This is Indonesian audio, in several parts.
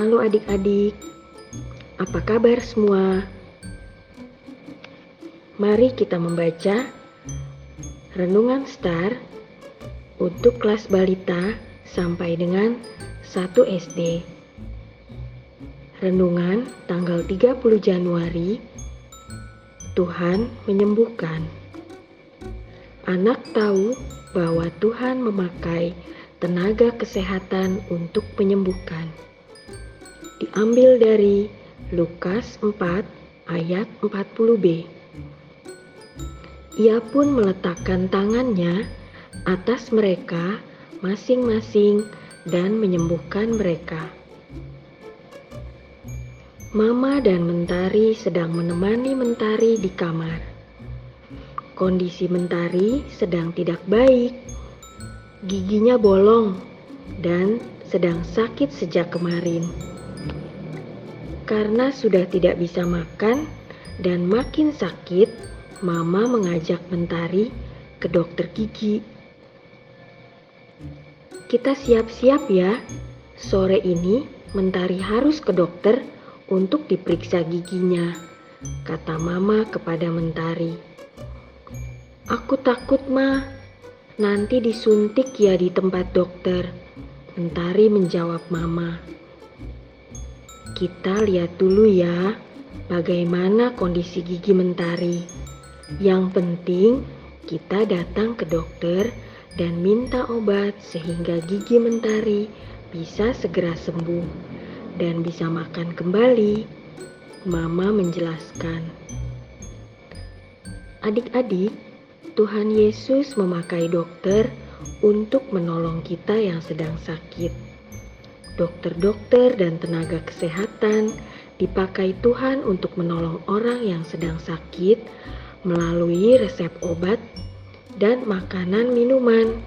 Halo adik-adik, apa kabar semua? Mari kita membaca Renungan Star untuk kelas balita sampai dengan 1 SD. Renungan tanggal 30 Januari Tuhan menyembuhkan. Anak tahu bahwa Tuhan memakai tenaga kesehatan untuk menyembuhkan. Diambil dari Lukas 4 ayat 40b. Ia pun meletakkan tangannya atas mereka masing-masing dan menyembuhkan mereka. Mama dan Mentari sedang menemani Mentari di kamar. Kondisi Mentari sedang tidak baik. Giginya bolong dan sedang sakit sejak kemarin. Karena sudah tidak bisa makan dan makin sakit, Mama mengajak Mentari ke dokter gigi. Kita siap-siap ya. Sore ini Mentari harus ke dokter untuk diperiksa giginya, kata Mama kepada Mentari. Aku takut, Ma. Nanti disuntik ya di tempat dokter. Mentari menjawab Mama. Kita lihat dulu ya, bagaimana kondisi gigi Mentari. Yang penting, kita datang ke dokter dan minta obat sehingga gigi Mentari bisa segera sembuh dan bisa makan kembali. Mama menjelaskan. Adik-adik, Tuhan Yesus memakai dokter untuk menolong kita yang sedang sakit. Dokter-dokter dan tenaga kesehatan dipakai Tuhan untuk menolong orang yang sedang sakit melalui resep obat dan makanan minuman.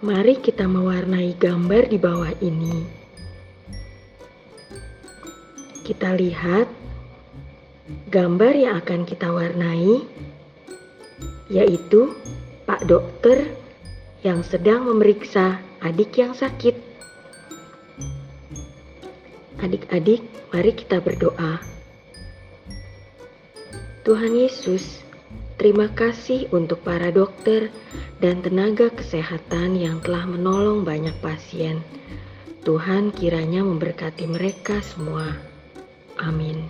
Mari kita mewarnai gambar di bawah ini. Kita lihat gambar yang akan kita warnai, yaitu Pak Dokter yang sedang memeriksa adik yang sakit. Adik-adik, mari kita berdoa. Tuhan Yesus, terima kasih untuk para dokter dan tenaga kesehatan yang telah menolong banyak pasien. Tuhan kiranya memberkati mereka semua. Amin.